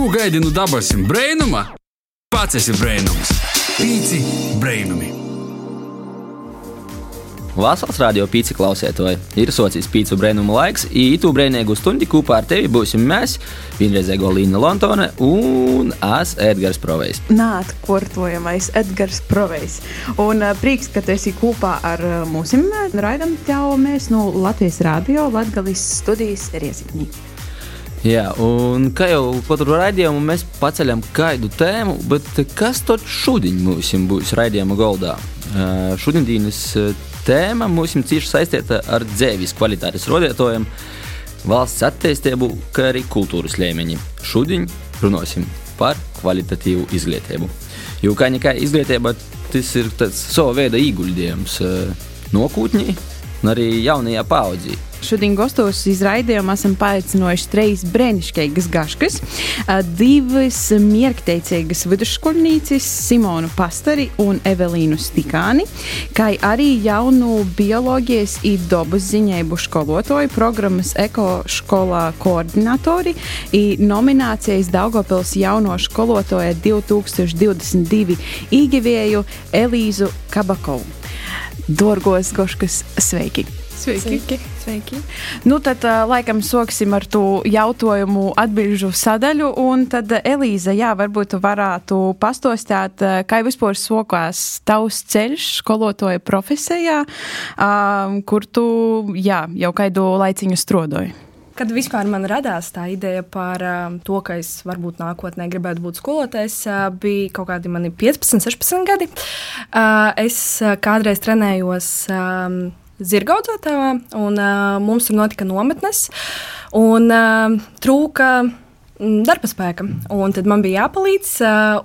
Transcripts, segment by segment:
Ko gaidi no dabasim brainuma? Pats esi brainums. Pīci brainumi. Vasaras radio pīci klausētoji. Ir socijas pīcu brēnumu laiks, ītu brēnēgu stundi kopā ar tevi būsim mēs, vienreizēgo Līna Lontone un es Edgars Provejs. Nātkortojamais Edgars Provejs. Un uh, prieks, ka tu esi kopā ar uh, mums. Raidam jau mēs no Latvijas radio Latgalis studijas Riezīmī. Jā, un kā jau katru raidījumu mēs paceļam kādu tēmu, bet kas tad šodien mums būs raidījuma goldā? Uh, šodienas tēma mums cieši saistīta ar dzīves kvalitātes rodētājiem, valsts attīstību, kā arī kultūras līmeņi. Šodien runāsim par kvalitatīvu izglītību. Jo kā nekā izglītība, tas ir sava veida ieguldījums nākotnē un arī jaunajā paudzē. Šodien gastos izraidījumā esam paaicinājuši trīs brīnišķīgas gaškas, divas mierkteicīgas vidusskolnīcas, Simonu Pastari un Evelīnu Stikāni, kā arī jaunu bioloģijas un dabas ziņēbu skolotāju programmas ekoskolā koordinatori un nominācijas Daugopils jauno skolotāja 2022 īgevēju Elīzu Kabakovu. Dorgos Goškas, sveiki! Sveiki! Sveiki. Sveiki. Nu, tad, laikam, sāksim ar to jautājumu atbildžu sadaļu. Un tad, Elīza, jā, varbūt tu varētu pastostāt, kā vispār sokās tavs ceļš skolotāja profesijā, kur tu, jā, jau kādu laiciņu strodoji. Kad vispār man radās tā ideja par to, ka es varbūt nākotnē gribētu būt skolotājs, bija kaut kādi mani 15, 16 gadi. Es kādreiz trenējos. Um, zirgaudzotājā, un uh, mums tur notika nometnes, un uh, trūka darba spēka. Un tad man bija jāpalīdz,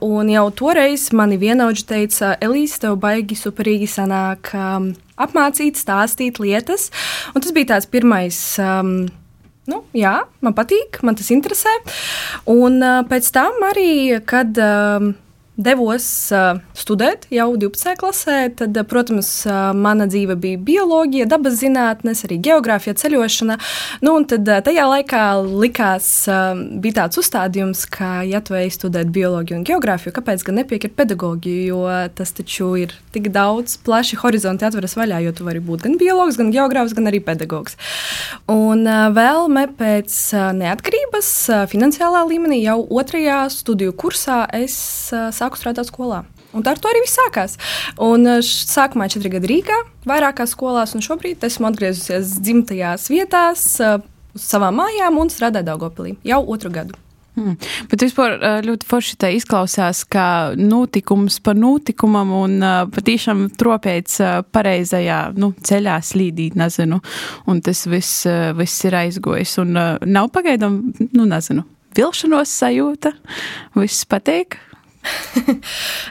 un jau toreiz mani vienaudži teica, Elīze, tev baigi superīgi sanāk um, apmācīt, stāstīt lietas, un tas bija tāds pirmais. Um, Nu, jā, man patīk, man tas interesē. Un uh, pēc tam arī, kad uh, devos uh, studēt jau 12. klasē, tad, protams, uh, mana dzīve bija bioloģija, dabas zinātnes, arī geogrāfija, ceļošana. Nu, tad uh, tajā laikā likās, uh, bija tāds uzstādījums, ka, ja tu ej studēt bioloģiju un geogrāfiju, kāpēc gan nepiekrit pedagoģiju, jo tas taču ir tik daudz, plaši horizonti atveras vaļā, jo tu vari būt gan biologs, gan geogrāfs, gan arī pedagogs. Un uh, vēlme pēc uh, neatkarības uh, finansiālā līmenī jau otrajā studiju kursā es uh, sāku strādāt skolā. Un ar to arī viss sākās. Un sākumā četri gadi Rīgā, vairākās skolās, un šobrīd esmu atgriezusies dzimtajās vietās, uz savām mājām un strādāju Daugopilī jau otru gadu. Hmm. Bet vispār ļoti forši tā izklausās, ka notikums par notikumam un patīšām tropēts uh, pareizajā nu, ceļā slīdīt, nezinu, un tas viss, viss ir aizgojis. Un nav pagaidām, nu, nezinu, vilšanos sajūta, viss patīk.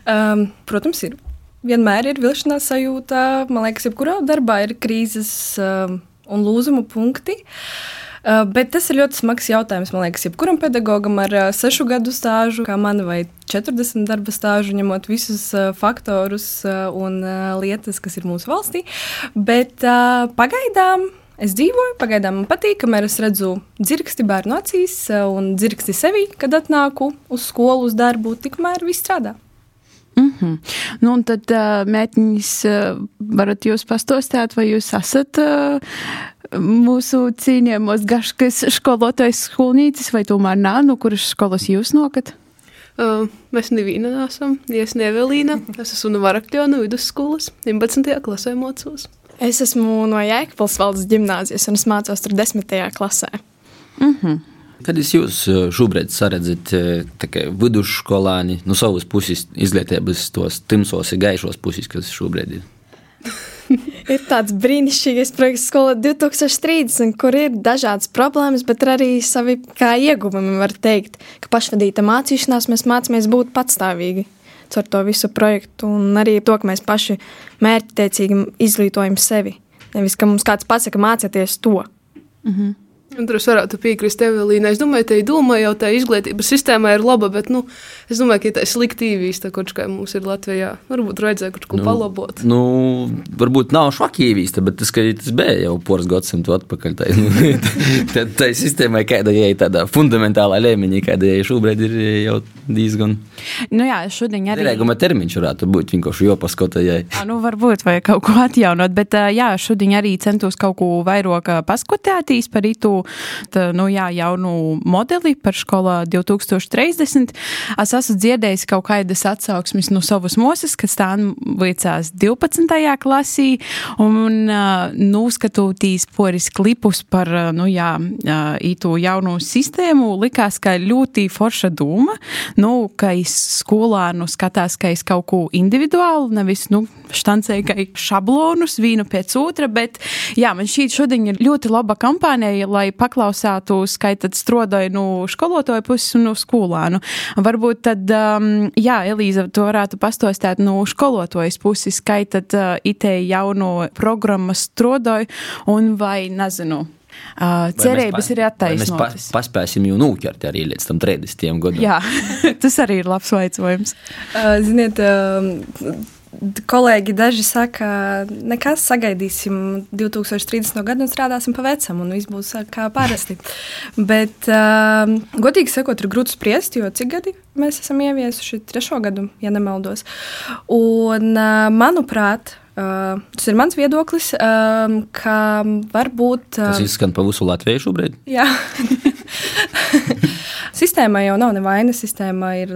Um, protams, ir. Vienmēr ir vilšanās sajūta. Man liekas, jebkurā darbā ir krīzes um, un lūzumu punkti. Uh, bet tas ir ļoti smags jautājums. Man liekas, jebkuram pedagogam ar uh, sešu gadu stāžu, kā man, vai 40 darba stāžu, ņemot visus uh, faktorus uh, un lietas, kas ir mūsu valstī. Bet pagaidām Es dzīvoju, pagaidām man patīk, kamēr es redzu dzirksti bērnu acīs eh, un dzirksti sevi, kad atnāku uz skolu, uz darbu, tikmēr viss strādā. Mm -hmm. nu, un tad uh, mēģinīs, uh, varat jūs pastostāt, vai jūs esat mūsu cīņēmos gaškas skolotājs skolnīcis, vai tomēr nav, no kuras skolas jūs nokat? Uh, mēs neviena nesam, es nevelīna, es esmu no Varakļona vidusskolas, 11. klasē mocos. Es esmu no Jēkabils valdes gimnāzijas un es mācos tur desmitajā klasē. Mm -hmm. Kad jūs šobrīd saredzat vidusskolāni no savas puses izglītības tos tumsos un gaišos puses, kas šobrīd ir? ir tāds brīnišķīgais projekts, Skola 2030, kur ir dažādas problēmas, bet arī savi ieguvumi, var teikt, ka pašvadīta mācīšanās mēs mācāmies būt patstāvīgi caur to visu projektu, un arī to, ka mēs paši mērķtiecīgi izglītojam sevi. Nevis, ka mums kāds pasaka, mācieties to. Mm -hmm. Tur es varētu piekrist Evelīnai. Es domāju, ka tā doma jau tā izglītības sistēmā ir laba, bet nu, es domāju, ka tā ir slikti īvīsta, kaut kā mums ir Latvijā. Varbūt vajadzēja kaut ko nu, palabot. Nu, varbūt nav švaki īvīsta, bet tas, tas bija jau poras gadsimtu atpakaļ. Tā, nu, tā, tā sistēmai, kāda ir tādā fundamentālā līmenī, kāda ir šobrīd, ir jau diezgan. Nu jā, šodien arī. Derēguma termiņš varētu būt vienkārši jopaskotājai. Nu, varbūt, vai kaut ko atjaunot, bet jā, šodien arī centos kaut ko vairāk paskotētīs par itu tā, nu, jā, jaunu modeli par skolā 2030. Es esmu dzirdējis kaut kādas atsauksmes no savas moses, kas tā veicās 12. klasī, un nu, skatoties poris klipus par, nu, jā, itu jaunu sistēmu, likās, ka ļoti forša doma, nu, ka es skolā, nu, skatās, ka es kaut ko individuālu, nevis, nu, štancēju, ka šablonus vienu pēc otra, bet, jā, man šī šodien ir ļoti laba kampānija, lai paklausātu, skaitot strodoju no skolotāju puses un no skolānu. Varbūt tad, um, jā, Elīza, to varētu pastostāt no skolotājas puses, skaitot uh, itē jauno programmu strodoju un vai, nezinu, Uh, cerības ir attaisnotas. Mēs pa, paspēsim jau nūķert arī līdz tam 30 gadam. Jā, tas arī ir labs vaicojums. Uh, ziniet, uh, kolēģi daži saka, nekas sagaidīsim 2030. gadu un strādāsim pa vecam, un viss būs kā parasti. Bet, uh, godīgi sakot, ir grūti spriest, jo cik gadi mēs esam ieviesuši trešo gadu, ja nemaldos. Un, uh, manuprāt, Uh, tas ir mans viedoklis, uh, ka varbūt. Uh, tas izskan pa visu Latviju šobrīd? Jā. Sistēmā jau nav nevainas. Sistēmā ir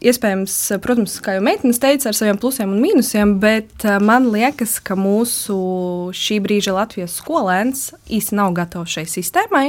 iespējams, protams, kā jau meitenes teica, ar saviem plusiem un mīnusiem, bet man liekas, ka mūsu šī brīža Latvijas skolēns īsti nav gatavs šai sistēmai.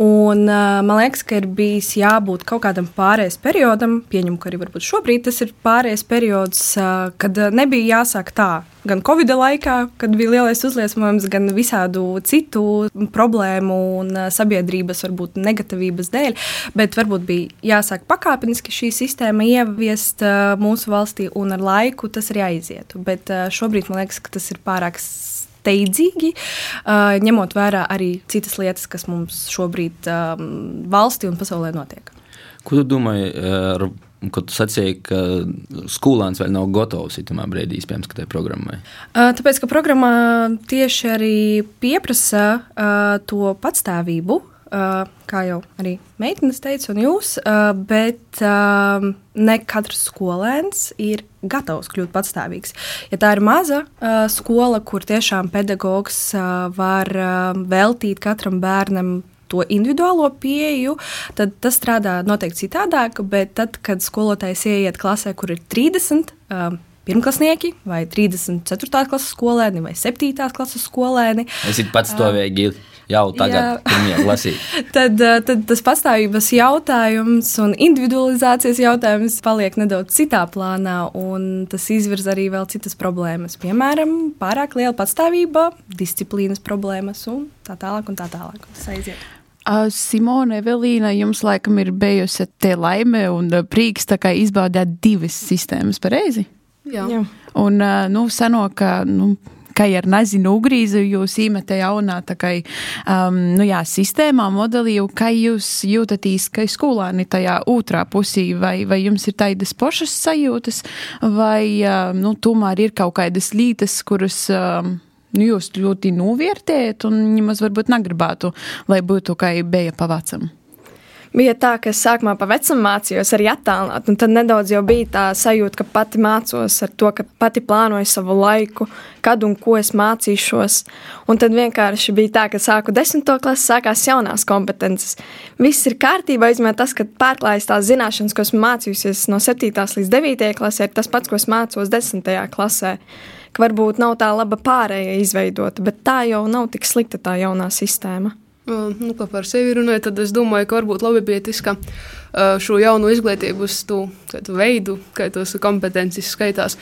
Un, uh, man liekas, ka ir bijis jābūt kaut kādam pārējais periodam, pieņemu, ka arī šobrīd tas ir pārējais periods, uh, kad nebija jāsāk tā. Gan Covid laikā, kad bija lielais uzliesmojums, gan visādu citu problēmu un sabiedrības varbūt negatīvības dēļ, bet varbūt bija jāsāk pakāpeniski šī sistēma ieviest uh, mūsu valstī, un ar laiku tas arī aizietu. Bet uh, šobrīd man liekas, ka tas ir pārāk steidzīgi, uh, ņemot vērā arī citas lietas, kas mums šobrīd um, valstī un pasaulē notiek. Ko tu domā? Uh, Kad tu sacīji, ka skolēns vēl nav gatavs itamā brīdī, iespējams, ka tai programmai? Tāpēc, ka programmā tieši arī pieprasa to patstāvību, kā jau arī meitenes teica, un jūs, uh, bet uh, ne katrs skolēns ir gatavs kļūt patstāvīgs. Ja tā ir maza uh, skola, kur tiešām pedagogs uh, var uh, veltīt katram bērnam to individuālo pieeju, tad tas strādā noteikti citādāk. Bet tad, kad skolotājs ieiet klasē, kur ir 30, uh, pirmklasnieki, vai 34. klases skolēni, vai 7. klases skolēni. Es pats to veidu jau tagad, lasīt. tad, tad tas pastāvības jautājums un individualizācijas jautājums paliek nedaudz citā plānā, un tas izvirza arī vēl citas problēmas. Piemēram, pārāk liela patstāvība, disciplīnas problēmas un tā tālāk. Un tā tālāk. Simone, Evelīna, jums laikam ir bijusi te laime un prieks izbaudīt divas sistēmas pareizi? Jā. Jā. Un, nu, senāk, nu, kā ar nezinu, ugrīzi jūs īmetē jaunā kā, um, nu jā, sistēmā, modelī, kā jūs jūtaties, ka skolāni tajā otrā pusī, vai, vai jums ir tādas pašas sajūtas, vai, uh, nu, tomēr ir kaut kādas lītas, kuras. Um, nu, jūs ļoti novērtējat, un jums varbūt negribētu, lai būtu kā bija pavācam bija tā, ka es sākumā pa vecam mācījos arī attālināt, un tad nedaudz jau bija tā sajūta, ka pati mācos ar to, ka pati plānoju savu laiku, kad un ko es mācīšos. Un tad vienkārši bija tā, ka sāku desmito klasi, sākās jaunās kompetences. Viss ir kārtībā, izmēr tas, ka pārklājas tās zināšanas, ko esmu mācījusies no 7. līdz 9. klasē, ir tas pats, ko es mācos 10. klasē. Ka varbūt nav tā laba pārējai izveidota, bet tā jau nav tik slikta tā jaunā sistēma. Nu, par sevi runājot, tad es domāju, ka varbūt labi tas, ka šo jaunu izglītības tu, veidu, kā tos kompetences skaitās.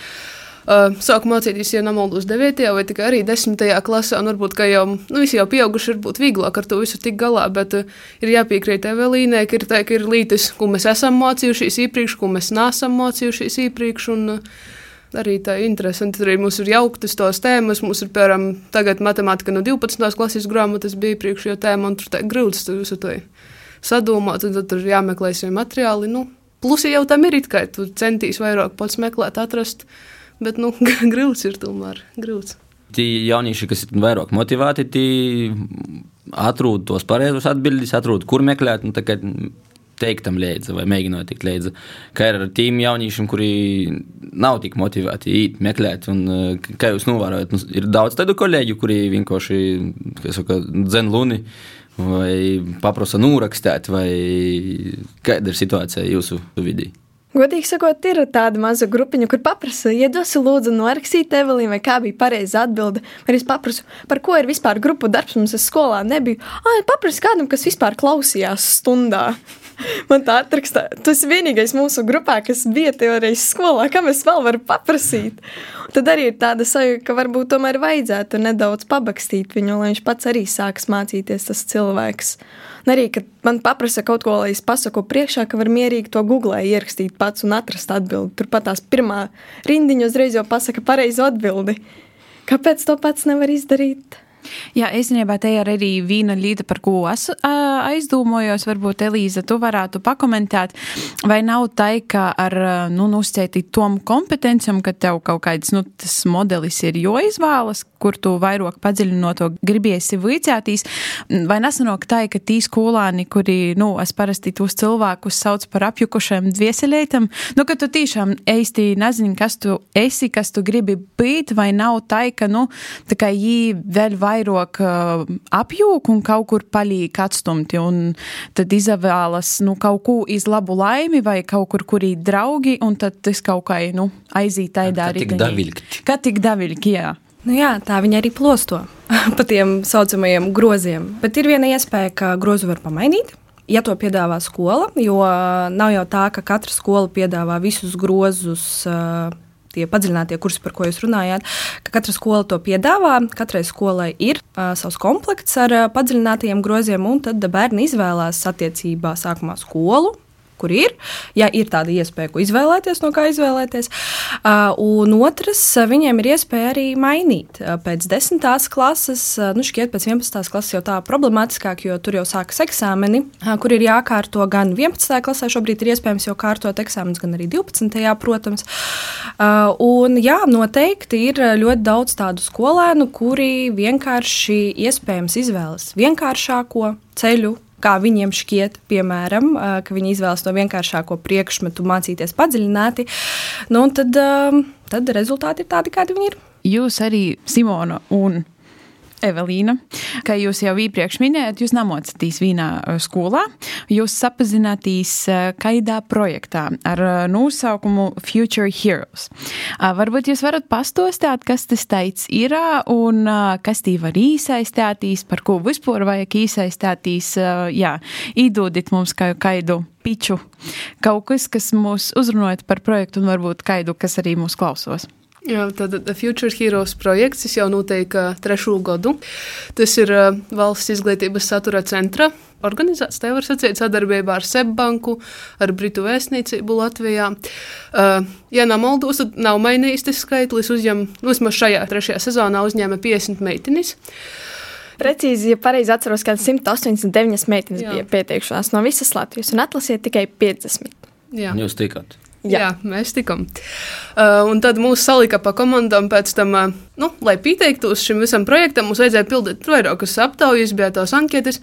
Sāku mācīties, ja nemaldos 9. vai tikai arī 10. klasē, varbūt jau, nu, visi jau pieauguši, varbūt vieglāk ar to visu tik galā, bet uh, ir jāpiekrīt Evelīnai, ka ir tā, ka ir lītas, ko mēs esam mācījušies iepriekš, ko mēs nesam mācījušies iepriekš, un uh, arī tā interese. Un tad arī mums ir jauktas tos tēmas. Mums ir, piemēram, tagad matemātika no 12. klases grāmatas bija iepriekšējā tēma, un tur tā grūts tu visu to sadomāt, un tad tur jāmeklē šie materiāli. Nu, plusi jau tam ir it kā tu centīs vairāk pats meklēt, atrast, bet, nu, grūts ir tomēr, grūts. Tie jaunieši, kas ir vairāk motivēti, tie atrod tos pareizos atbildības, atrod, kur meklēt. Nu, teikt tam līdzi, vai mēģinot tikt līdzi. Kā ir ar tiem jauniešiem, kuri nav tik motivēti īt, meklēt, un eh, kā jūs novērojat, nu, ir daudz tādu kolēģu, kuri vienkārši, dzen luni. Vai paprasa norakstīt, vai kāda ir situācija jūsu vidī? Godīgi sakot, ir tāda maza grupiņa, kur paprasa, iedosi lūdzu norakstīt Evelīnu, vai kā bija pareiza atbilde. Vai es paprasu, par ko ir vispār grupu darbs, mums es skolā nebiju. Ah, paprasu kādam, kas vispār klausījās stundā. Man tā atrakstā, tu esi vienīgais mūsu grupā, kas bija teorijas skolā, kam es vēl varu paprasīt. Tad arī ir tāda sajūta, ka varbūt tomēr vajadzētu nedaudz pabakstīt viņu, lai viņš pats arī sāks mācīties tas cilvēks. Un arī, kad man paprasa kaut ko, lai es pasaku priekšā, ka var mierīgi to googlē ierakstīt pats un atrast atbildi. Turpat tās pirmā rindiņa uzreiz jau pasaka pareizo atbildi. Kāpēc to pats nevar izdarīt? Jā, īstenībā te ir arī viena lieta, par ko es aizdomojos. Varbūt Elīza, tu varētu pakomentēt, vai nav tā, ka ar nu, uzcēti tom kompetencijam, ka tev kaut kāds nu, modelis ir jāizvēlas, kur tu vairāk padziļinot to gribiesi vicētīs, vai nesanāk tā, ka tī skolāni, kuri, nu, es parasti tos cilvēkus sauc par apjukušiem dvieselētam, nu, ka tu tiešām īsti nezini, kas tu esi, kas tu gribi būt, vai nav tā, ka, nu, tā kā jī vēl vairāk vairāk uh, apjūk un kaut kur palīk atstumti. Un tad izvēlas nu, kaut ko iz labu laimi vai kaut kur, kur ir draugi, un tad tas kaut kā nu, aiziet tādā arī. Kā tik daviļki. Kā tik daviļki, jā. Nu jā, tā viņi arī plosto pa tiem saucamajiem groziem. Bet ir viena iespēja, ka grozu var pamainīt. Ja to piedāvā skola, jo nav jau tā, ka katra skola piedāvā visus grozus uh, tie padziļinātie kursi, par ko jūs runājāt, ka katra skola to piedāvā. Katrai skolai ir uh, savs komplekts ar uh, padziļinātajiem groziem, un tad bērni izvēlās attiecībā sākumā skolu kur ir. Ja ir tāda iespēja, ko izvēlēties, no kā izvēlēties. Un otrs, viņiem ir iespēja arī mainīt. Pēc 10. klases, nu šķiet, pēc 11. klases jau tā problemātiskāk, jo tur jau sākas eksāmeni, kur ir jākārto gan 11. klasē, šobrīd ir iespējams jau kārtot eksāmenus, gan arī 12. protams. Un jā, noteikti ir ļoti daudz tādu skolēnu, kuri vienkārši iespējams izvēlas vienkāršāko ceļu kā viņiem šķiet, piemēram, ka viņi izvēlas to vienkāršāko priekšmetu, mācīties padziļināti, nu, tad, tad rezultāti ir tādi, kādi viņi ir. Jūs arī, Simona, un Evelīna, kā jūs jau iepriekš minējāt, jūs nemocāties vienā skolā. Jūs sapazināties kaidā projektā ar nosaukumu Future Heroes. Varbūt jūs varat pastostāt, kas tas teicis ir un kas tī var iesaistīties, par ko vispār vajag iesaistīties. Jā, īdodit mums kā kaidu piču. Kaut kas, kas mūs uzrunājot par projektu un varbūt kaidu, kas arī mūs klausos. Jā, tad Future Heroes projekts jau notiek trešo gadu. Tas ir valsts izglītības satura centra organizēts, tā var sacīt, sadarbībā ar Seibanku, ar Britu vēstniecību Latvijā. Uh, ja nav maldos, tad nav mainījis tas skaitlis. Uzņem, nu, vismaz šajā trešajā sezonā uzņēma 50 meitenes. Precīzi, ja pareizi atceros, ka 189 meitenes Jā. bija pieteikušās no visas Latvijas un atlasiet tikai 50. Jā. Jūs tikāt. Jā. Jā, mēs tikām. Uh, un tad mūs salika pa komandām pēc tam, uh, nu, lai pieteiktos šim visam projektam, mums vajadzēja pildīt vairākas aptaujas, bija tās anketas.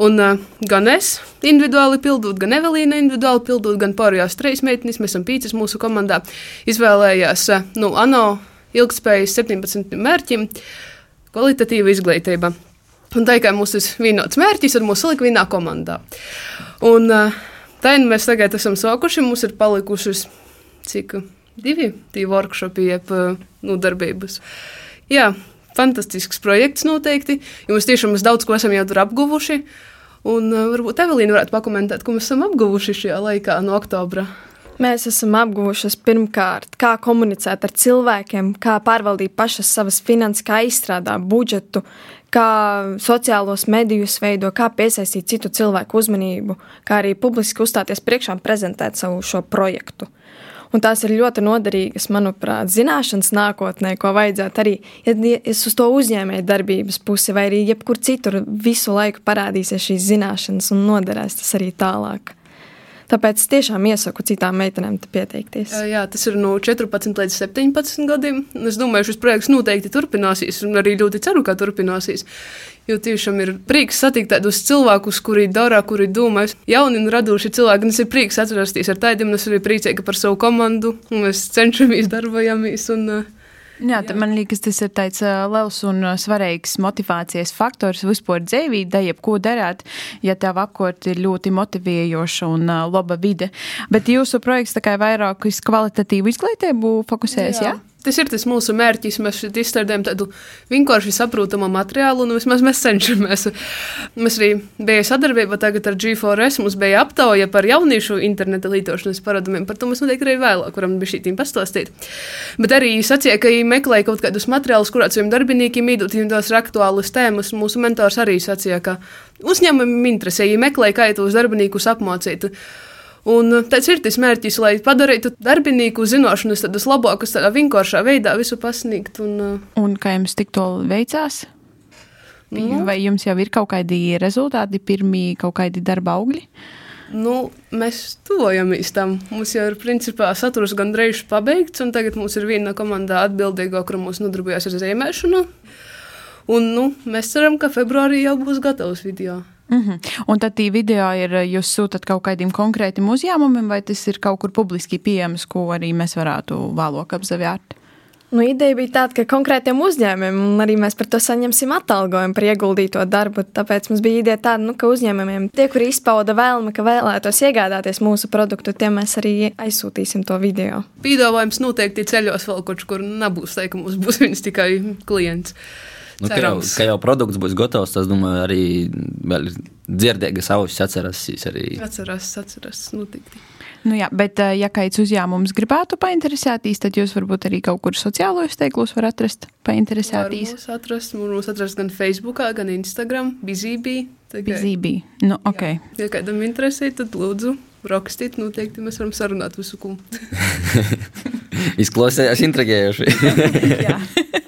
Un uh, gan es individuāli pildot, gan Evelīna individuāli pildot, gan pārējās trīs meitenes, mēs esam pīcis mūsu komandā, izvēlējās uh, nu, ANO ilgspējas 17 mērķim - kvalitatīva izglītība. Un tā kā mums ir vienots mērķis, tad mūs salika vienā komandā. Un, uh, Tā nu mēs tagad esam sākuši. Mums ir palikušas cik divi tie workshopi, jeb nu, darbības. Jā, fantastisks projekts noteikti. Mēs tiešām mēs daudz ko esam jau tur apguvuši. Un uh, varbūt Evelīna varētu pakomentēt, ko mēs esam apguvuši šajā laikā no oktobra. Mēs esam apguvuši pirmkārt, kā komunicēt ar cilvēkiem, kā pārvaldīt pašas savas finanses, kā izstrādāt budžetu, kā sociālos medijus veido, kā piesaistīt citu cilvēku uzmanību, kā arī publiski uzstāties priekšā un prezentēt savu šo projektu. Un tās ir ļoti noderīgas, manuprāt, zināšanas nākotnē, ko vajadzētu arī, ja es uz to uzņēmēju darbības pusi vai arī jebkur citur visu laiku parādīsies šīs zināšanas un noderēs tas arī tālāk. Tāpēc es tiešām iesaku citām meitenēm pieteikties. Jā, tas ir no 14 līdz 17 gadiem. Es domāju, šis projekts noteikti turpināsies, un arī ļoti ceru, ka turpināsies. Jo tiešām ir prieks satikt tādus cilvēkus, kuri dara, kuri domā. Jauni un radoši cilvēki, es ir prieks atrasties ar tādiem, un es arī priecēju par savu komandu, mēs cenšamies darbojamies. Un, uh, Jā, jā. Man liekas, tas ir tāds liels un svarīgs motivācijas faktors vispār dzīvībā, jebko darāt, ja tev apkārt ir ļoti motivējoša un laba vide. Bet jūsu projekts tā kā vairāk uz kvalitatīvu izglītību fokusējas, jā? jā? Tas ir tas mūsu mērķis. Mēs šeit izstrādājam tādu vienkārši saprotamu materiālu, un vismaz mēs cenšamies. Mēs arī bijām sadarbībā tagad ar G4S. Mums bija aptauja par jauniešu interneta lietošanas paradumiem. Par to mēs noteikti arī vēlāk varam bija šī pastāstīt. Bet arī sacīja, ka viņi meklēja kaut kādus materiālus, kurās viņiem darbiniekiem viņiem tās aktuālas tēmas. Mūsu mentors arī sacīja, ka uzņēmumiem interesē, ja meklēja, kā tos darbiniekus apmācīt. Un uh, tas ir tas mērķis, lai padarītu darbinieku zināšanas tādas labākas, tādā vienkāršā veidā visu pasniegt. Un, uh, un kā jums tik to veicās? Nu, Vai jums jau ir kaut kādi rezultāti, pirmie kaut kādi darba augļi? Nu, mēs tuvojamies tam. Mums jau ir principā saturs gandrīz pabeigts, un tagad mums ir viena komanda atbildīga, kur mums nodarbojas ar zīmēšanu. Un nu, mēs ceram, ka februārī jau būs gatavs video. Mm -hmm. Un tad tī video ir, jūs sūtat kaut kādiem konkrētiem uzņēmumiem, vai tas ir kaut kur publiski pieejams, ko arī mēs varētu vēlāk apzavēt? Nu, ideja bija tāda, ka konkrētiem uzņēmumiem, un arī mēs par to saņemsim atalgojumu par ieguldīto darbu. Tāpēc mums bija ideja tāda, nu, ka uzņēmumiem, tie, kuri izpauda vēlmi, ka vēlētos iegādāties mūsu produktu, tiem mēs arī aizsūtīsim to video. Piedāvājums noteikti ceļos vēl kaut kur nebūs, tā, ka mums būs viens tikai klients. Nu, ka, jau, ka jau produkts būs gatavs, tas domāju, arī vēl ir dzirdīgas ausis atcerēsies. Arī. Atcerās, atcerās, noteikti. Nu jā, bet, ja kāds uzņēmums gribētu painteresēties, tad jūs varbūt arī kaut kur sociālajos tīklos var atrast, painteresēties. Mūs atrast, mūs atrast gan Facebook, gan Instagram, Bizībī. Bizībī, nu ok. Jā. Ja kādam interesē, tad lūdzu rakstīt, noteikti mēs varam sarunāt visu, ko. Izklausījās intrigējoši.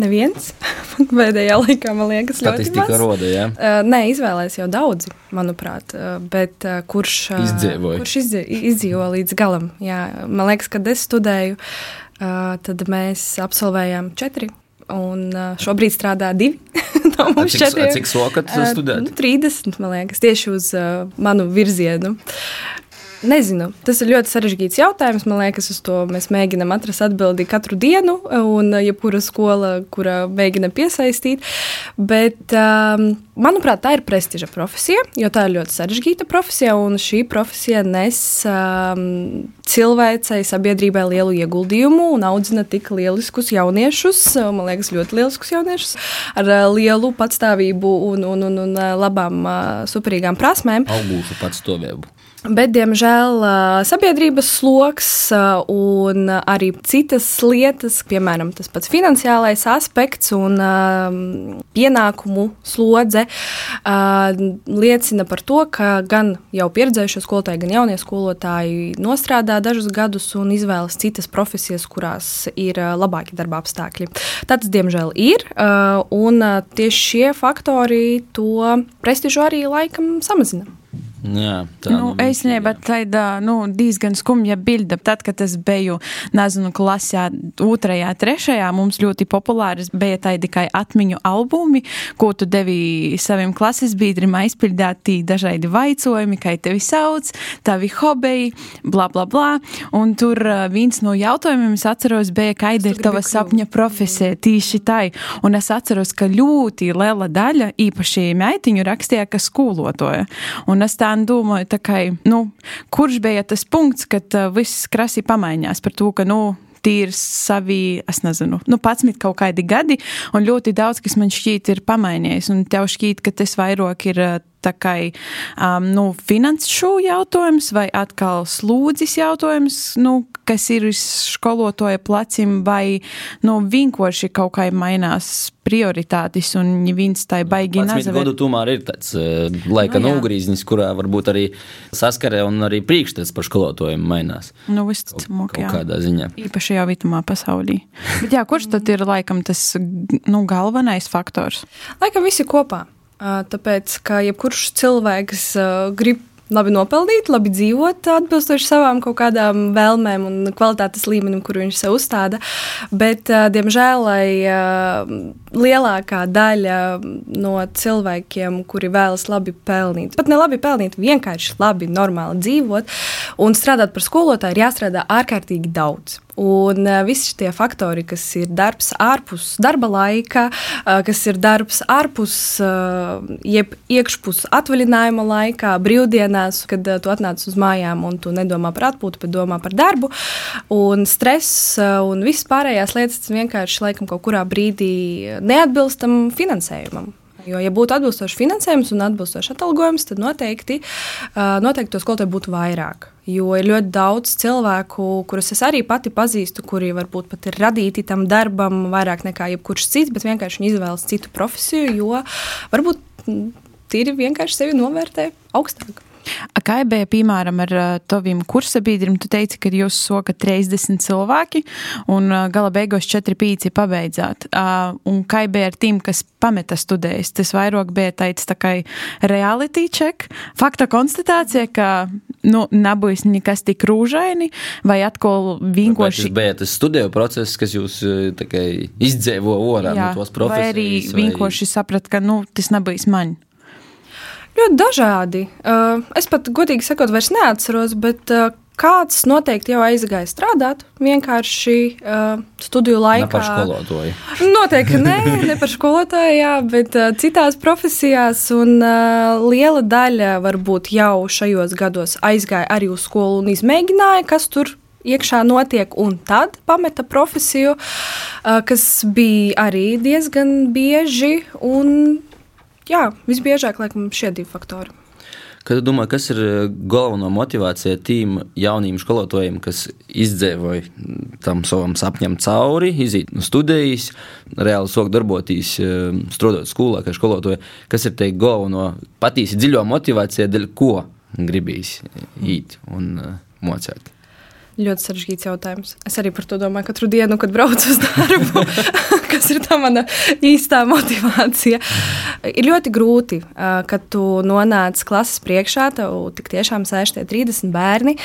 Neviens. Pēdējā laikā, man liekas, ļoti Statistika roda, jā? Uh, nē, izvēlēs jau daudzi, manuprāt. Uh, bet uh, kurš, uh, Izdzīvoja. kurš izdzīvo, izdzīvo līdz galam? Jā, man liekas, kad es studēju, uh, tad mēs absolvējām četri. Un uh, šobrīd strādā divi. no mums četri. Cik sokat studēt? Uh, nu, 30, man liekas, tieši uz uh, manu virzienu. Nezinu, tas ir ļoti sarežģīts jautājums. Man liekas, uz to mēs mēģinām atrast atbildi katru dienu, un jebkura skola, kura mēģina piesaistīt. Bet, um, manuprāt, tā ir prestiža profesija, jo tā ir ļoti sarežģīta profesija, un šī profesija nes um, cilvēcei, sabiedrībai lielu ieguldījumu un audzina tik lieliskus jauniešus, man liekas, ļoti lieliskus jauniešus ar uh, lielu patstāvību un, un, un, un uh, labām, superīgām prasmēm. Augūšu patstāvību. Bet, diemžēl, sabiedrības sloks un arī citas lietas, piemēram, tas pats finansiālais aspekts un pienākumu slodze, liecina par to, ka gan jau pieredzējušie skolotāji, gan jaunie skolotāji nostrādā dažus gadus un izvēlas citas profesijas, kurās ir labāki darba apstākļi. Tas, diemžēl, ir, un tieši šie faktori to prestižu arī laikam samazina. Jā, tā nu, nu īstenībā tāda nu, diezgan skumja bilde. Tad, kad es biju, nezinu, klasē, otrajā, trešajā, mums ļoti populārs bija tādi kā atmiņu albumi, ko tu devi saviem klases biedriem aizpildīt, tī dažādi vaicojumi, kā tevi sauc, tavi hobeji, bla, bla, bla. Un tur viens no jautājumiem, es atceros, bija, kāda ir tava sapņa profesija tieši tai. Un es atceros, ka ļoti liela daļa īpaši meitiņu rakstīja, ka skolotoja. Un es tā domāju, tā kā, nu, kurš bija tas punkts, kad uh, viss krasi pamainījās par to, ka, nu, ir savi, es nezinu, nu, pats mit kaut kādi gadi, un ļoti daudz, kas man šķiet, ir pamainījies. Un tev šķiet, ka tas vairāk ir tā kā um, nu, finanšu jautājums vai atkal slūdzis jautājums, nu, kas ir uz skolotāja plecim, vai nu, vienkārši kaut kā mainās prioritātes, un viens tā baigi nezina. Gadu tomēr ir tāds uh, laika nu nogrīznis, kurā varbūt arī saskare un arī priekšstats par skolotājiem mainās. Nu, visticamāk, jā. Kādā ziņā. Īpaši jau vitamā pasaulī. Bet jā, kurš tad ir laikam tas nu, galvenais faktors? Laikam visi kopā. Tāpēc, ka jebkurš cilvēks grib labi nopelnīt, labi dzīvot, atbilstoši savām kaut kādām vēlmēm un kvalitātes līmenim, kur viņš sev uzstāda. Bet, diemžēl, lai lielākā daļa no cilvēkiem, kuri vēlas labi pelnīt, pat ne labi pelnīt, vienkārši labi, normāli dzīvot un strādāt par skolotāju, ir jāstrādā ārkārtīgi daudz. Un uh, visi šie faktori, kas ir darbs ārpus darba laika, uh, kas ir darbs ārpus, uh, jeb iekšpus atvaļinājuma laikā, brīvdienās, kad tu atnāc uz mājām un tu nedomā par atpūtu, bet domā par darbu, un stress un visas pārējās lietas vienkārši laikam kaut kurā brīdī neatbilstam finansējumam. Jo, ja būtu atbilstošs finansējums un atbilstošs atalgojums, tad noteikti, noteikti to skolotāju būtu vairāk. Jo ir ļoti daudz cilvēku, kurus es arī pati pazīstu, kuri varbūt pat ir radīti tam darbam vairāk nekā jebkurš cits, bet vienkārši viņi izvēlas citu profesiju, jo varbūt tīri vienkārši sevi novērtē augstāk. Kā bija piemēram ar taviem kursabiedriem? Tu teici, ka jūs sokat 30 cilvēki un gala beigās 4-5 pabeidzāt. Un kā bija ar tiem, kas pameta studējas? Tas vairāk bija tāds tā kā reality check, fakta konstatācija, ka nu, nebūs nekas tik rūžaini, vai atkal vienkārši. Tas bija tas studiju process, kas jūs kā, izdzīvo orā no tos profesijas. Vai arī vienkārši vai... saprat, ka nu, tas nebūs man. Ļoti dažādi. Uh, es pat godīgi sakot, vairs neatceros, bet uh, kāds noteikti jau aizgāja strādāt vienkārši uh, studiju laikā. Ne par skolotāju. Noteikti ne, ne par skolotāju, jā, bet citās profesijās. Un liela daļa varbūt jau šajos gados aizgāja arī uz skolu un izmēģināja, kas tur iekšā notiek, un tad pameta profesiju, kas bija arī diezgan bieži. Un jā, visbiežāk laikam šie divi faktori. Kad domā, kas ir eh, galvenā motivācija tiem jauniem skolotājiem, kas izdzīvoja tam savam sapņam cauri, iziet no studijas, reāli sāk darboties, eh, strādāt skolā, kā skolotāji? Kas ir te galvenā patiesi dziļo motivācija, dēļ ko gribīs iet un uh, mocēt? Ļoti sarežģīts jautājums. Es arī par to domāju katru dienu, kad braucu uz darbu. kas ir tā mana īstā motivācija? Ir ļoti grūti, kad tu nonāc klases priekšā, tev tik tiešām sēž tie 30 bērni.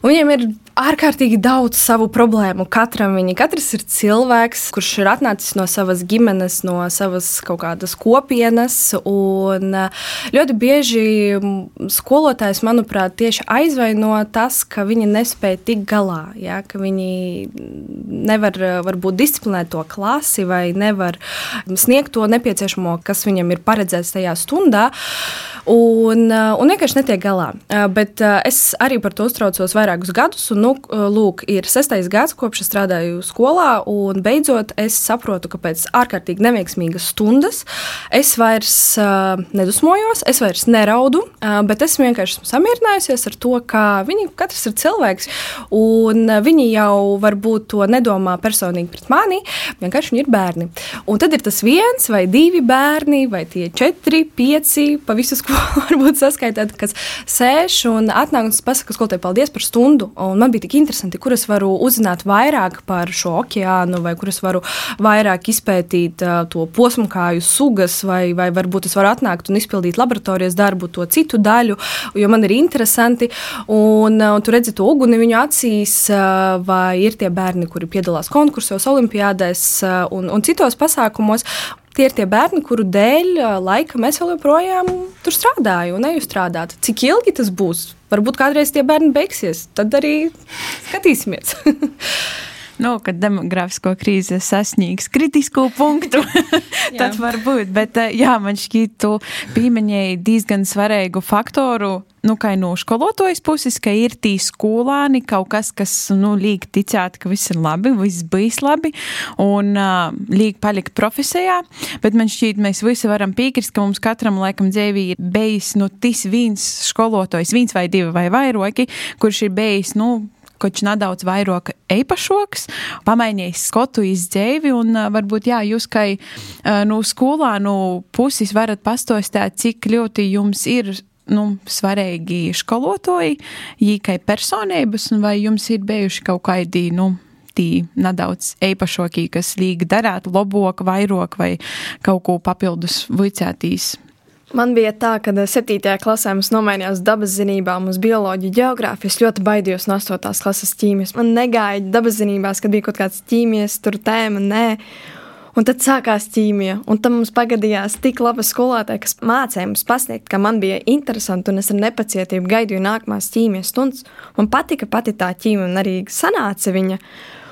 Viņiem ir ārkārtīgi daudz savu problēmu. Katram viņi, katrs ir cilvēks, kurš ir atnācis no savas ģimenes, no savas kaut kādas kopienas. Un ļoti bieži skolotājs, manuprāt, tieši aizvaino tas, ka viņi nespēja tikt galā, ja? ka viņi nevar varbūt disciplinēt to klasi vai nevar sniegt to nepieciešamo, kas viņam ir paredzēts tajā stundā. Un, un vienkārši netiek galā. Bet es arī par to uztraucos vairākus gadus. Un, nu, lūk, ir sestais gads, kopš es strādāju skolā, un beidzot es saprotu, ka pēc ārkārtīgi neveiksmīgas stundas es vairs nedusmojos, es vairs neraudu, bet es vienkārši esmu samierinājusies ar to, ka viņi katrs ir cilvēks, un viņi jau varbūt to nedomā personīgi pret mani, vienkārši viņi ir bērni. Un tad ir tas viens vai divi bērni, vai tie četri, pieci pa visu skolu varbūt saskaitāt, kas sēž un atnāk un pasaka skolotāji paldies par stundu. Un man bija tik interesanti, kur es varu uzzināt vairāk par šo okeānu, vai kur es varu vairāk izpētīt uh, to posmkāju sugas, vai, vai varbūt es varu atnākt un izpildīt laboratorijas darbu, to citu daļu, jo man ir interesanti. Un, uh, un tu redzi to uguni viņu acīs, vai ir tie bērni, kuri piedalās konkursos, olimpiādēs un, un citos pasākumos tie ir tie bērni, kuru dēļ laika mēs vēl joprojām tur strādājam un eju strādāt. Cik ilgi tas būs? Varbūt kādreiz tie bērni beigsies, tad arī skatīsimies. nu, kad demogrāfisko krīze sasniegs kritisko punktu, tad var būt. Bet eh, jā, man šķiet, tu pieminēji diezgan svarīgu faktoru. Nu, kā no skolotājas puses, ka ir tī skolāni kaut kas, kas, nu, liek ticēt, ka viss ir labi, viss bijis labi, un uh, liek palikt profesijā, bet man šķiet, mēs visi varam piekrist, ka mums katram laikam dzīvī ir bijis, nu, tis viens skolotājs, viens vai divi vai vairoki, kurš ir bijis, nu, kurš nedaudz vairāk īpašoks, pamainījis skotu izdzēvi, un varbūt, jā, jūs kā uh, no skolānu puses varat pastostāt, cik ļoti jums ir nu, svarīgi skolotāji, kā personības, vai jums ir bijuši kaut kādi, nu, tī nedaudz īpašākie, kas līga darāt, labāk, vairāk vai kaut ko papildus vicētīs. Man bija tā, ka 7. klasē mums nomainījās dabas zinībām uz bioloģiju, geogrāfiju. Es ļoti baidījos no 8. klases ķīmijas. Man negāja dabas zinībās, kad bija kaut kāds ķīmijas tēma, nē. Un tad sākās ķīmija, un tam mums pagadījās tik laba skolotāja, kas mācīja mums pasniegt, ka man bija interesanti, un es ar nepacietību gaidīju nākamās ķīmijas stundas. Man patika pati tā ķīmija, un arī sanāca viņa.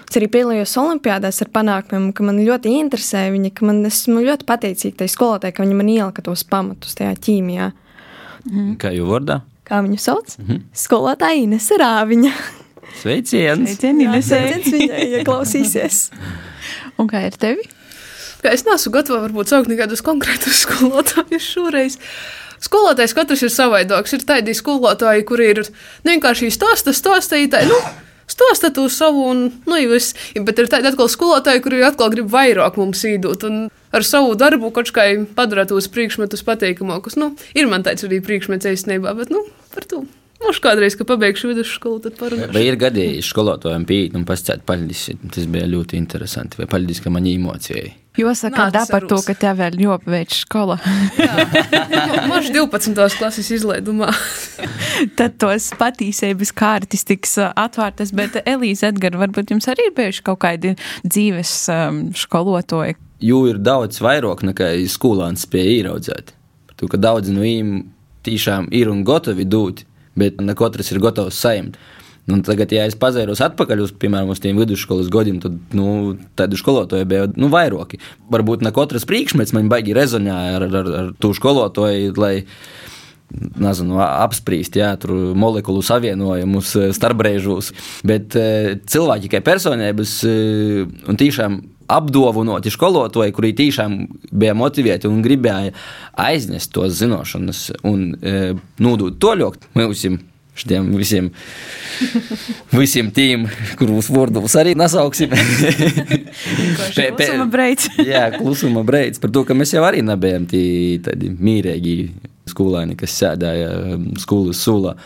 Es arī piedalījos Olimpijādās ar panākumiem, ka man ļoti interesē viņa, ka man esmu ļoti pateicīga tai skolotājai, ka viņa man ielika tos pamatus tajā ķīmijā. Mhm. Kā jau vārdā? Kā viņu sauc? Mhm. Skolotāja Ines Rāviņa. Sveiciens! Sveiciens, Ines! Sveiciens viņai, ja klausīsies! Un kā ir tevi? Kā es neesmu gatava varbūt saukt nekādus konkrētus skolotājus šoreiz. Skolotājs katrs ir savādāks. Ir tādi skolotāji, kuri ir nu, vienkārši stāsta, stāstītāji. Nu, stāsta to savu, un, nu, jūs, bet ir tādi atkal skolotāji, kuri atkal grib vairāk mums īdot, ar savu darbu kaut kā padarīt tos priekšmetus pateikamākus. Nu, ir man tāds arī priekšmets īstenībā, bet, nu, par to. Mums kādreiz, kad pabeigšu vidusskolu, tad parunāšu. Vai ir gadījis skolotājiem pīt un pasciet paļģis, tas bija ļoti interesanti, vai paļģis, ka man emocijai. Jo saka, da par to, ka tev vēl jāpaveic skola. Mažs 12. klases izlaidumā. Tad tos patīsības kārtas tiks atvērtas, bet Elīze Edgar, varbūt jums arī ir bijuši kaut kādi dzīves um, skolotāji? Jū ir daudz vairāk nekā skolāns spēja ieraudzēt. Tu, ka daudz no viņiem tiešām ir un gatavi dot, bet ne katrs ir gatavs saimniekt. Nu, tagad, ja es pazēros atpakaļ uz, piemēram, uz tiem vidusskolas gadiem, tad nu, tādu skolotāju bija nu, vairāki. Varbūt ne katrs priekšmets man baigi rezonēja ar, ar, ar to skolotāju, nezinu, apspriest, jā, tur molekulu savienojumus starpbrēžos. Bet cilvēki kā personības un tiešām apdāvināti skolotāji, kuri tiešām bija motivēti un gribēja aiznest tos zināšanas un nodot to ļoti mūsim šiem visiem, visiem tiem, kurus vārdus arī nesauksim. klusuma breids. jā, klusuma breids. Par to, ka mēs jau arī nebijām tādi mīrīgi skolēni, kas sēdēja um, skolas sulā.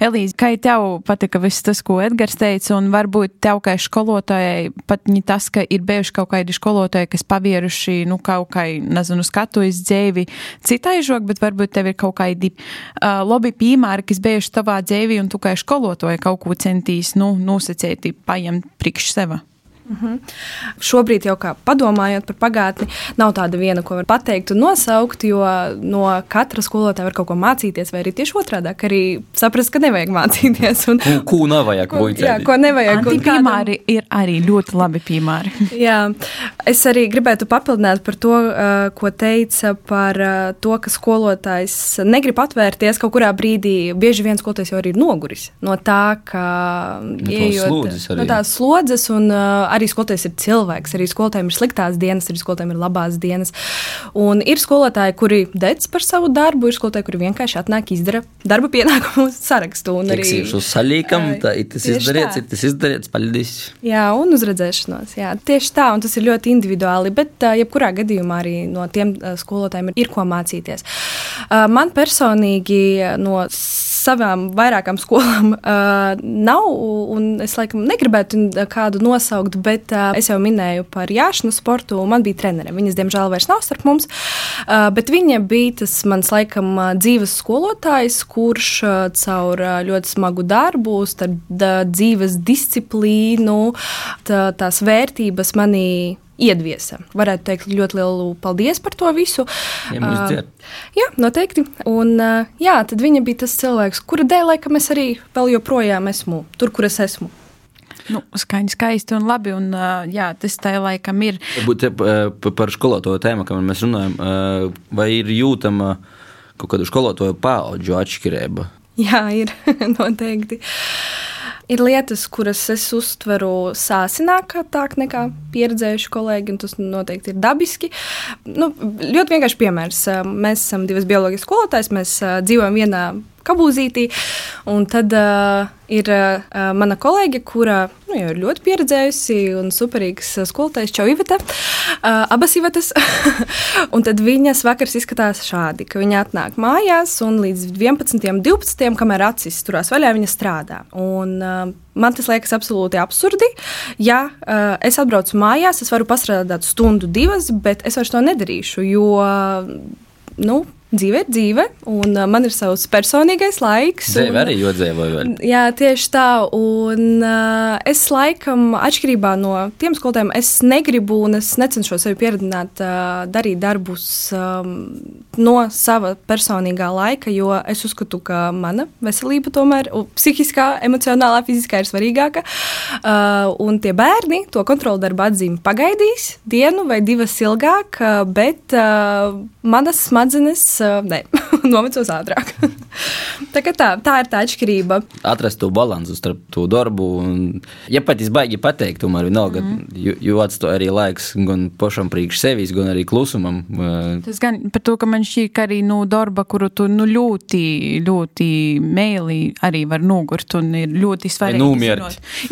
Elīze, kā tev patika viss tas, ko Edgars teica, un varbūt tev kā skolotājai pat ne tas, ka ir bijuši kaut kādi skolotāji, kas pavieruši, nu, kaut kā, nezinu, skatu iz dzēvi citai žok, bet varbūt tev ir kaut kādi uh, labi piemēri, kas bijuši tavā dzēvī, un tu kā skolotāji kaut ko centīs, nu, nosacēti, paņemt priekš seva. Mm -hmm. Šobrīd jau kā padomājot par pagātni, nav tāda viena, ko var pateikt un nosaukt, jo no katra skolotāja var kaut ko mācīties, vai arī tieši otrādi - arī saprast, ka nevajag mācīties. Un, ko, ko nevajag? Ko, jā, ko nevajag. Tie piemēri ir arī ļoti labi piemēri. jā, es arī gribētu papildināt par to, uh, ko teica par uh, to, ka skolotājs negrib atvērties kaut kurā brīdī. Bieži vien skolotājs jau ir noguris no tā, ka no ieejot no tās slodzes un uh, arī skolotājs ir cilvēks, arī skolotājiem ir sliktās dienas, arī skolotājiem ir labās dienas. Un ir skolotāji, kuri dec par savu darbu, ir skolotāji, kuri vienkārši atnāk, izdara darba pienākumu sarakstu. Un arī uz salīkam, tā ir tas izdarīts, ir tas izdarīts, paldies. Jā, un uz redzēšanos. Jā, tieši tā, un tas ir ļoti individuāli, bet jebkurā gadījumā arī no tiem skolotājiem ir, ir ko mācīties. Man personīgi no savām vairākām skolām nav, un es laikam negribētu kādu nosaukt, bet uh, es jau minēju par jāšanu sportu, un man bija trenere. Viņas, diemžēl, vairs nav starp mums, uh, bet viņa bija tas mans laikam dzīves skolotājs, kurš uh, caur uh, ļoti smagu darbu, starp uh, dzīves disciplīnu, tā, tās vērtības manī iedviesa. Varētu teikt ļoti lielu paldies par to visu. Ja uh, jā, noteikti. Un, uh, jā, tad viņa bija tas cilvēks, kura dēļ laikam es arī vēl joprojām esmu tur, kur es esmu. Nu, skaņa skaisti un labi, un jā, tas tā laikam ir. Varbūt te, pa- par skolotāju tēmu, kamēr mēs runājam, vai ir jūtama kaut kāda skolotāju paudžu atšķirība? Jā, ir noteikti. Ir lietas, kuras es uztveru sāsinātāk nekā pieredzējuši kolēģi, un tas noteikti ir dabiski. Nu, ļoti vienkārši piemērs. Mēs esam divas bioloģijas skolotājas, mēs dzīvojam vienā kabūzītī, un tad uh, ir uh, mana kolēģe, kura nu, ir ļoti pieredzējusi un superīgs ā, skolotājs Čau Iveta, uh, abas Ivetas. un tad viņas vakars izskatās šādi, ka viņa atnāk mājās un līdz 11, 12, kamēr acis turās vaļā, viņa strādā. Un, uh, Man tas liekas absolūti absurdi. Ja uh, es atbraucu mājās, es varu pastrādāt stundu, divas, bet es vairs to nedarīšu, jo nu, dzīve ir dzīve, un uh, man ir savs personīgais laiks. Dzīve un- arī jodzēvoja vēl. Jā, tieši tā. Un, uh, es laikam, atšķirībā no tiem skolotājiem, es negribu un es necenšos sevi pieredzināt, uh, darīt darbus um, no sava personīgā laika, jo es uzskatu, ka mana veselība tomēr, psihiskā, emocionālā, fiziskā ir svarīgāka. Uh, un tie bērni to kontrolu darbu atzīmi pagaidīs dienu vai divas ilgāk, uh, bet uh, manas smadzenes uh, ne, novecos ātrāk. tā, tā, tā ir tā atšķirība. Atrast to līdzsvaru starp to darbu. Un, ja pat izbaigi pateikt, tomēr vienalga, mm. jo, jo atstāja arī laiks gan pašam priekš sevis, gan arī klusumam. Tas gan par to, ka man šķiet, ka arī nu, darba, kuru tu nu, ļoti, ļoti mēlī arī var nogurt un ir ļoti svarīgi.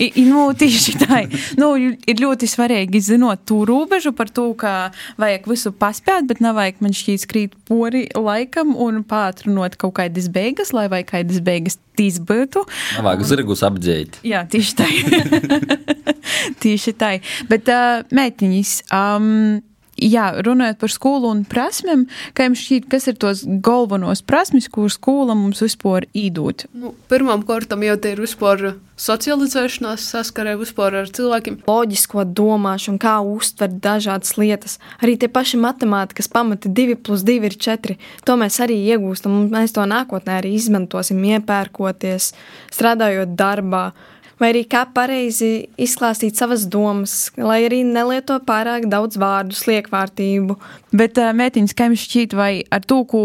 i, nu, tieši tā. Nu, ir ļoti svarīgi zinot to robežu par to, ka vajag visu paspēt, bet nav vajag man šķiet skrīt pori laikam un pātrinot kaut kādas beigas, lai vai kādas beigas tīs būtu. Vajag zirgus apdzēt. Jā, tieši tā. tieši tā. Bet, uh, mētiņas, um, jā, runājot par skolu un prasmēm, kā jums šķiet, kas ir tos galvenos prasmes, ko skola mums vispār īdot? Nu, pirmām kārtām jau te ir vispār socializēšanās, saskarē vispār ar cilvēkiem. loģisko domāšanu, kā uztvert dažādas lietas. Arī tie paši matemātikas pamati, 2 plus 2 ir 4. To mēs arī iegūstam, un mēs to nākotnē arī izmantosim, iepērkoties, strādājot darbā. Vai arī kā pareizi izklāstīt savas domas, lai arī nelieto pārāk daudz vārdu, sliekvārtību. Bet, mētiņas, kā jums šķiet, vai ar to, ko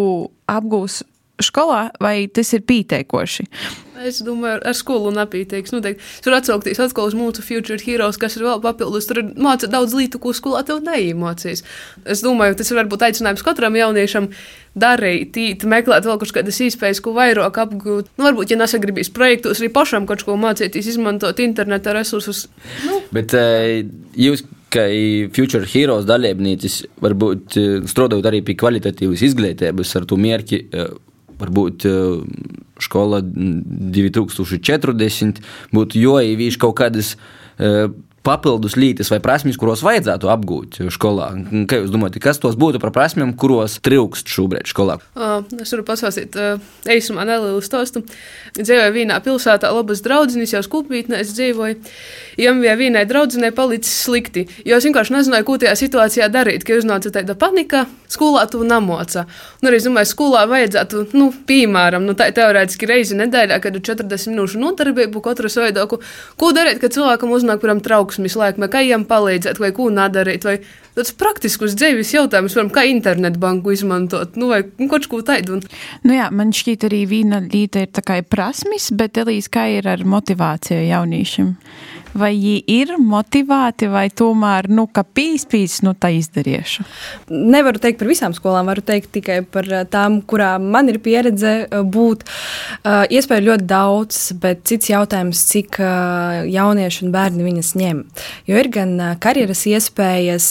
apgūs skolā, vai tas ir pieteikoši? Es domāju, ar skolu nepīteiks. Noteikti. Tur atsaukties atkal uz mūsu Future Heroes, kas ir vēl papildus. Tur māca daudz lietu, ko skolā tev neiemācīs. Es domāju, tas ir varbūt aicinājums katram jauniešam darīt, tīt, meklēt vēl kādas iespējas, ko vairāk apgūt. Nu, varbūt, ja nesagribīs projektos, arī pašam kaut ko mācīties, izmantot interneta resursus. Nu, Bet eh, jūs, kā Future Heroes dalībniecis, varbūt eh, strādājot arī pie kvalitatīvas izglītības ar to mērķi. Eh, Varbūt eh, skola 2040 būtu joīvīši kaut kādas eh, papildus lietas vai prasmes, kuros vajadzētu apgūt skolā. Kā jūs domājat, kas tos būtu par prasmēm, kuros trūkst šobrīd skolā? Uh, es varu pastāstīt uh, īsumā nelielu stāstu. Dzīvoju vienā pilsētā, labas draudzenes, jau skulpītnē es dzīvoju. Jām bija vienai draudzenei palicis slikti, jo es vienkārši nezināju, ko tajā situācijā darīt, ka uznāca tāda panika, skolā tu namoca. Nu, arī domāju, skolā vajadzētu, nu, piemēram, nu, tā teorētiski reizi nedēļā, kad ir 40 minūšu nodarbību katru sveidoku, ko darīt, kad cilvēkam uznāk, piemēram, trauksmes laikmē, kā viņam palīdzēt, vai ko nedarīt, vai tāds praktisks dzīves jautājums, piemēram, kā internetbanku izmantot, nu, vai nu, kaut ko tādu. Un... Nu jā, man šķiet, arī viena lieta ir tā kā prasmes, bet Elīze, kā ir ar motivāciju jauniešiem? Vai viņi ir motivēti, vai tomēr, nu, ka pīspīs, nu, tā izdarīšu? Nevaru teikt par visām skolām, varu teikt tikai par eh, tām, kurām man ir pieredze eh, būt. Uh, Iespēju ļoti daudz, bet cits jautājums, cik jaunieši un bērni viņas ņem. Jo ir gan karjeras iespējas,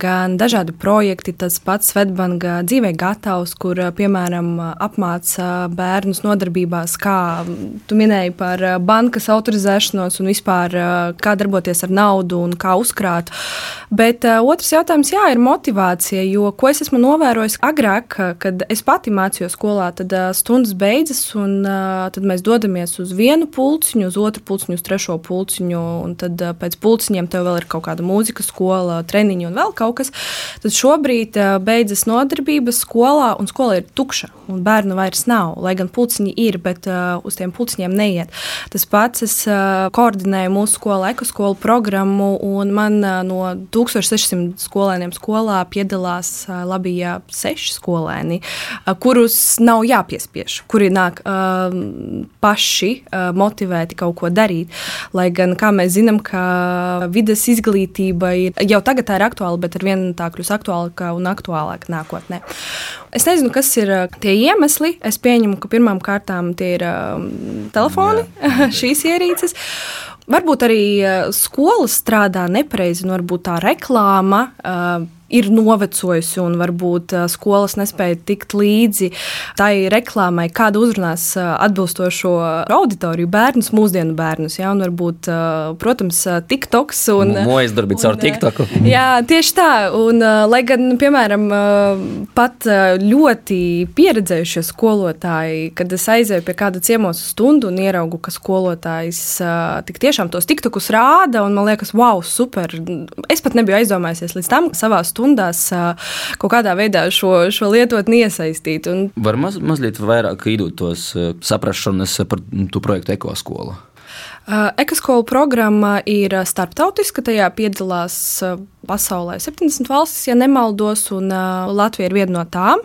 gan dažādi projekti. Tas pats Svetbanga dzīvē gatavs, kur, piemēram, apmāca bērnus nodarbībās, kā tu minēji par bankas autorizēšanos un vispār kā darboties ar naudu un kā uzkrāt. Bet uh, otrs jautājums, jā, ir motivācija, jo ko es esmu novērojis agrāk, kad es pati mācījos skolā, tad uh, stundas beidzas un uh, tad mēs dodamies uz vienu pulciņu, uz otru pulciņu, uz trešo pulciņu, un tad pēc pulciņiem tev vēl ir kaut kāda mūzikas skola, treniņi un vēl kaut kas. Tad šobrīd beidzas nodarbības skolā, un skola ir tukša, un bērnu vairs nav, lai gan pulciņi ir, bet uz tiem pulciņiem neiet. Tas pats es koordinēju mūsu skolā vidusskolu, ekoskolu programmu, un man no 1600 skolēniem skolā piedalās Latvijā seši skolēni, kurus nav jāpiespiež, kuri nāk paši motivēti kaut ko darīt. Lai gan, kā mēs zinām, ka vidas izglītība ir jau tagad tā ir aktuāla, bet ar vienu tā kļūs aktuālāka un aktuālāka nākotnē. Es nezinu, kas ir tie iemesli. Es pieņemu, ka pirmām kārtām tie ir um, telefoni, šīs ierīces. Varbūt arī skola strādā nepareizi, un varbūt tā reklāma. Uh, ir novecojusi un varbūt skolas nespēja tikt līdzi tai reklāmai, kāda uzrunās atbilstošo auditoriju, bērnus, mūsdienu bērnus. Ja, un varbūt, protams, TikToks un Mojas darbības ar TikToku. Jā, tieši tā. Un, lai gan, piemēram, pat ļoti pieredzējušie skolotāji, kad es aizēju pie kāda ciemos stundu un ieraugu, ka skolotājs tik tiešām tos TikTokus rāda, un man liekas, wow, super. Es pat nebiju aizdomājusies līdz tam savā stundā stundās kaut kādā veidā šo, šo lietotni iesaistīt. Un... Var maz, mazliet vairāk īdot tos saprašanas par to projektu ekoskola. Ekoskola programma ir starptautiska, tajā piedalās pasaulē 70 valstis, ja nemaldos, un Latvija ir viena no tām.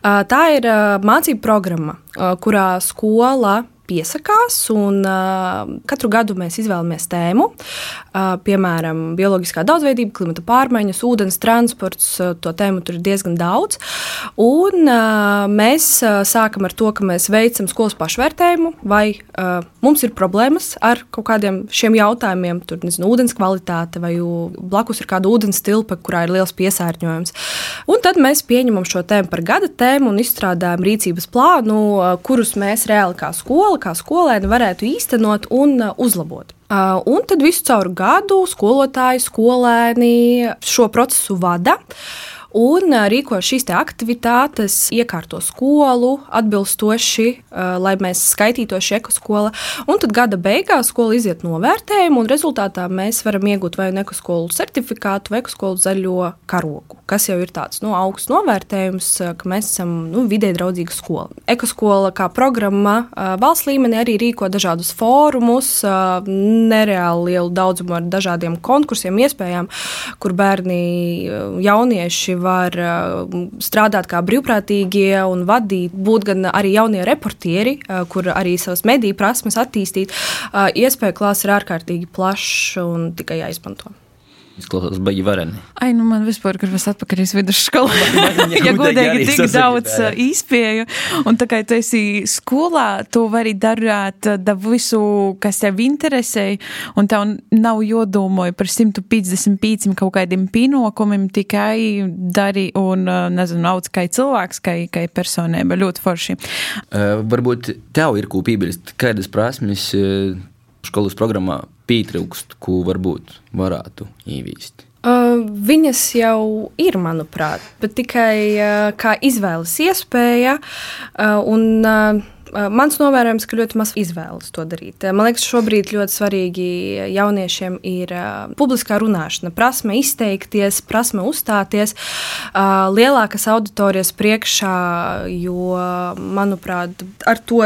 Tā ir mācību programma, kurā skola piesakās, un uh, katru gadu mēs izvēlamies tēmu, uh, piemēram, bioloģiskā daudzveidība, klimata pārmaiņas, ūdens transports. Uh, to tēmu tur ir diezgan daudz. Un, uh, mēs uh, sākam ar to, ka mēs veicam skolas pašvērtējumu, vai uh, mums ir problēmas ar kaut kādiem šiem jautājumiem, tur nezinu, ūdens kvalitāte vai blakus ir kāda ūdens tilpa, kurā ir liels piesārņojums. Un tad mēs pieņemam šo tēmu par gada tēmu un izstrādājam rīcības plānu, kurus mēs reāli kā skola skola, kā skolēni varētu īstenot un uh, uzlabot. Uh, un tad visu caur gadu skolotāji, skolēni šo procesu vada un rīko šīs aktivitātes, iekārto skolu atbilstoši, lai mēs skaitītos šī ekoskola. Un tad gada beigās skola iziet novērtējumu, un rezultātā mēs varam iegūt vai nu ekoskolu certifikātu, vai ekoskolu zaļo karogu, kas jau ir tāds nu, augsts novērtējums, ka mēs esam nu, vidē draudzīga skola. Ekoskola kā programma valsts līmenī arī rīko dažādus fórumus, nereāli lielu daudzumu ar dažādiem konkursiem, iespējām, kur bērni, jaunieši var uh, strādāt kā brīvprātīgie un vadīt, būt gan arī jaunie reportieri, uh, kur arī savas mediju prasmes attīstīt. Uh, iespēju klāsts ir ārkārtīgi plašs un tikai jāizmanto. Izklausās baigi vareni. Ai, nu man vispār gribas atpakaļ uz vidusskolā. ja godīgi tik daudz izpēju. Un tā kā tu esi skolā, tu vari darīt da visu, kas tev interesē, un tev nav jodomāju par 155 kaut kādiem pienākumiem, tikai dari un, nezinu, auc kā cilvēks, kā, kā personība. Ļoti forši. Uh, varbūt tev ir piebilst, kādas prasmes uh, skolas programmā pietrūkst, ko varbūt varētu īvīst? Uh, viņas jau ir, manuprāt, bet tikai uh, kā izvēles iespēja. Uh, un, uh, mans novērojums, ka ļoti maz izvēlas to darīt. Man liekas, šobrīd ļoti svarīgi jauniešiem ir publiskā runāšana, prasme izteikties, prasme uzstāties lielākas auditorijas priekšā, jo, manuprāt, ar to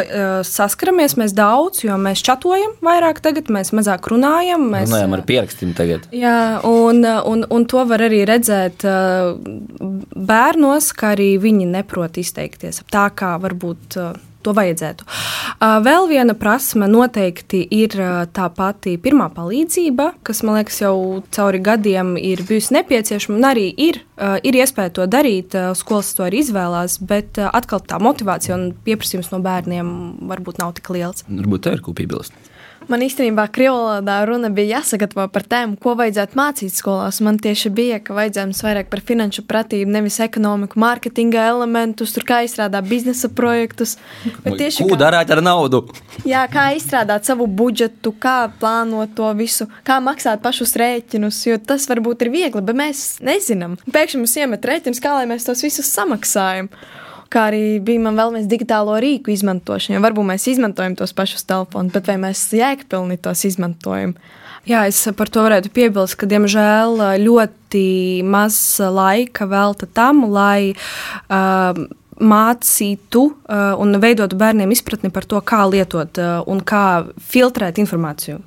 saskaramies mēs daudz, jo mēs čatojam vairāk tagad, mēs mazāk runājam. Mēs runājam ar pierakstiem tagad. Jā, un, un, un to var arī redzēt bērnos, ka arī viņi neprot izteikties tā, kā varbūt to vajadzētu. Vēl viena prasme noteikti ir tā pati pirmā palīdzība, kas man liekas jau cauri gadiem ir bijusi nepieciešama arī ir, ir iespēja to darīt. Skolas to arī izvēlās, bet atkal tā motivācija un pieprasījums no bērniem varbūt nav tik liels. Varbūt tā ir ko piebilst. Man īstenībā krievlodā runa bija jāsagatavo par tēmu, ko vajadzētu mācīt skolās. Man tieši bija, ka vajadzējums vairāk par finanšu pratību, nevis ekonomiku, mārketinga elementus, tur kā izstrādāt biznesa projektus. Tieši, ko kā, darāt ar naudu? Jā, kā izstrādāt savu budžetu, kā plānot to visu, kā maksāt pašus rēķinus, jo tas varbūt ir viegli, bet mēs nezinām. Pēkšņi mums iemet rēķinus, kā lai mēs tos visus samaksājam kā arī bija man vēlamies digitālo rīku izmantošanu. Varbūt mēs izmantojam tos pašus telefonus, bet vai mēs jēgpilni tos izmantojam? Jā, es par to varētu piebilst, ka, diemžēl, ļoti maz laika velta tam, lai uh, mācītu uh, un veidotu bērniem izpratni par to, kā lietot uh, un kā filtrēt informāciju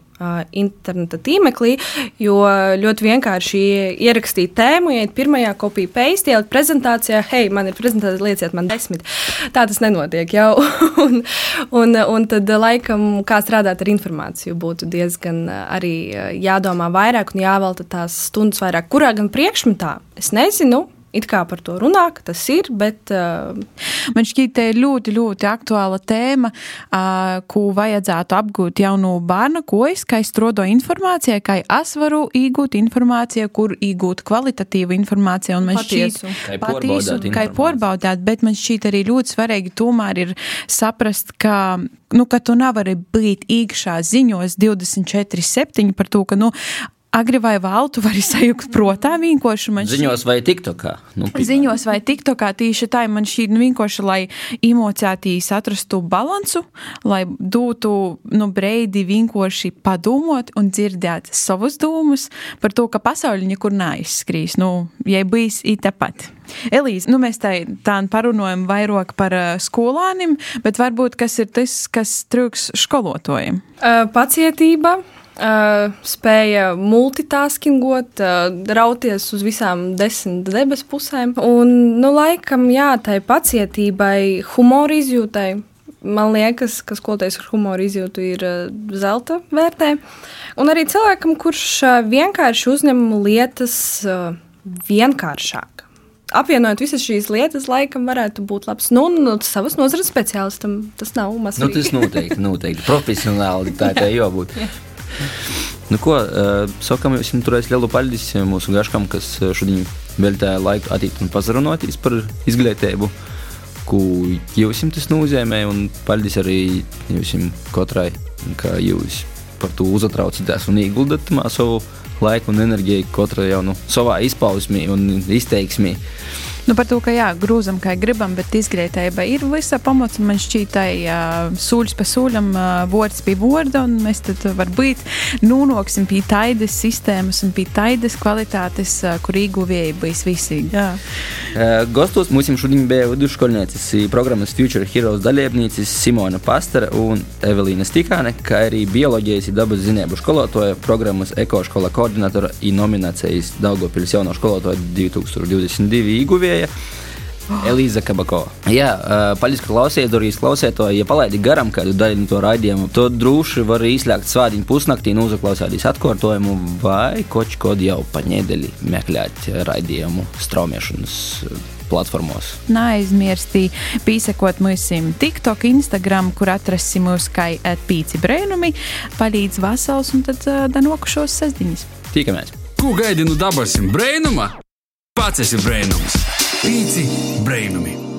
interneta tīmeklī, jo ļoti vienkārši ierakstīt tēmu, iet pirmajā kopijā, paste, ielikt prezentācijā, hei, man ir prezentācija, lieciet man desmit. Tā tas nenotiek jau. un, un, un tad laikam, kā strādāt ar informāciju, būtu diezgan arī jādomā vairāk un jāvelta tās stundas vairāk. Kurā gan priekšmetā? Es nezinu. It kā par to runā, ka tas ir, bet. Uh, Man šķiet, tā ir ļoti, ļoti aktuāla tēma, uh, ko vajadzētu apgūt jau no bērna, ko es, kā es rodo informāciju, kā es varu iegūt informāciju, kur iegūt kvalitatīvu informāciju. Un man Patiesu. šķiet, patiesu, kā porbaudāt, bet man šķiet arī ļoti svarīgi tomēr ir saprast, ka nu, ka tu nevari būt iekšā ziņos 24-7 par to, ka, nu, agri vai vēl tu vari sajūgt protā vienkārši man Ziņos vai tiktokā? Nu, piemēram. Ziņos vai tiktokā tieši tā man šī nu, vienkārši, lai emocētīs atrastu balansu, lai dotu nu, breidi vienkārši padomot un dzirdēt savus domas par to, ka pasauli nekur neizskrīs. Nu, ja bijis it tepat. Elīze, nu mēs tā, tā parunājam vairāk par uh, skolānim, bet varbūt kas ir tas, kas trūks skolotājiem? Uh, pacietība. Uh, spēja multitaskingot, uh, rauties uz visām desmit debesu pusēm. Un, nu, laikam, jā, tai pacietībai, humora izjūtai. Man liekas, ka skolotājs ar humoru izjūtu ir uh, zelta vērtē. Un arī cilvēkam, kurš vienkārši uzņem lietas vienkāršāk. Apvienojot visas šīs lietas, laikam varētu būt labs. Nu, nu savas nozares speciālistam tas nav mazs. Nu, tas noteikti, noteikti. Profesionāli tā ir jābūt. Nu, ko, sakām, jums turēs lielu paldies mūsu gaškam, kas šodien veltīja laiku attīt un pazarunotīs par izglītību, ko jums tas nozīmē, un paldies arī jums katrai, ka jūs par to uzatraucaties un ieguldat savu laiku un enerģiju katra jau nu, savā izpausmē un izteiksmē. Nu, par to, ka jā, grūzam, kā gribam, bet izglītība ir visa pamats. Man šķiet, ka sūļš pa sūļam, vārds pie vārda, un mēs tad varbūt nonāksim pie tādas sistēmas un pie tādas kvalitātes, kur ieguvēji būs visi. Jā. Gostos mums šodien bija vidusskolnieces programmas Future Heroes dalībnieces Simona Pastara un Evelīna Stikāne, kā arī bioloģijas dabas zinātņu skolotāja programmas ekoškola koordinatora un nominācijas Daugopils jauno skolotāju 2022 ieguvēja. Elīza Kabako. Jā, paldies, ka klausījāties, Dorijas klausētāji. Ja palaidi garam kādu daļu no to raidījumu, tad droši var izslēgt svādiņu pusnaktī, noklausīties atkārtojumu vai koč kod jau pa nedēļu meklēt raidījumu straumēšanas platformos. Neaizmirstī pīsakot mums TikTok, Instagram, kur atrasim mūs kā pīci brēnumi, palīdz vasals un tad uh, danokušos sestdiņas. Tikamies! Ko gaidi nu no dabasim brainuma? Pats esi brainums! Pīci brainumi!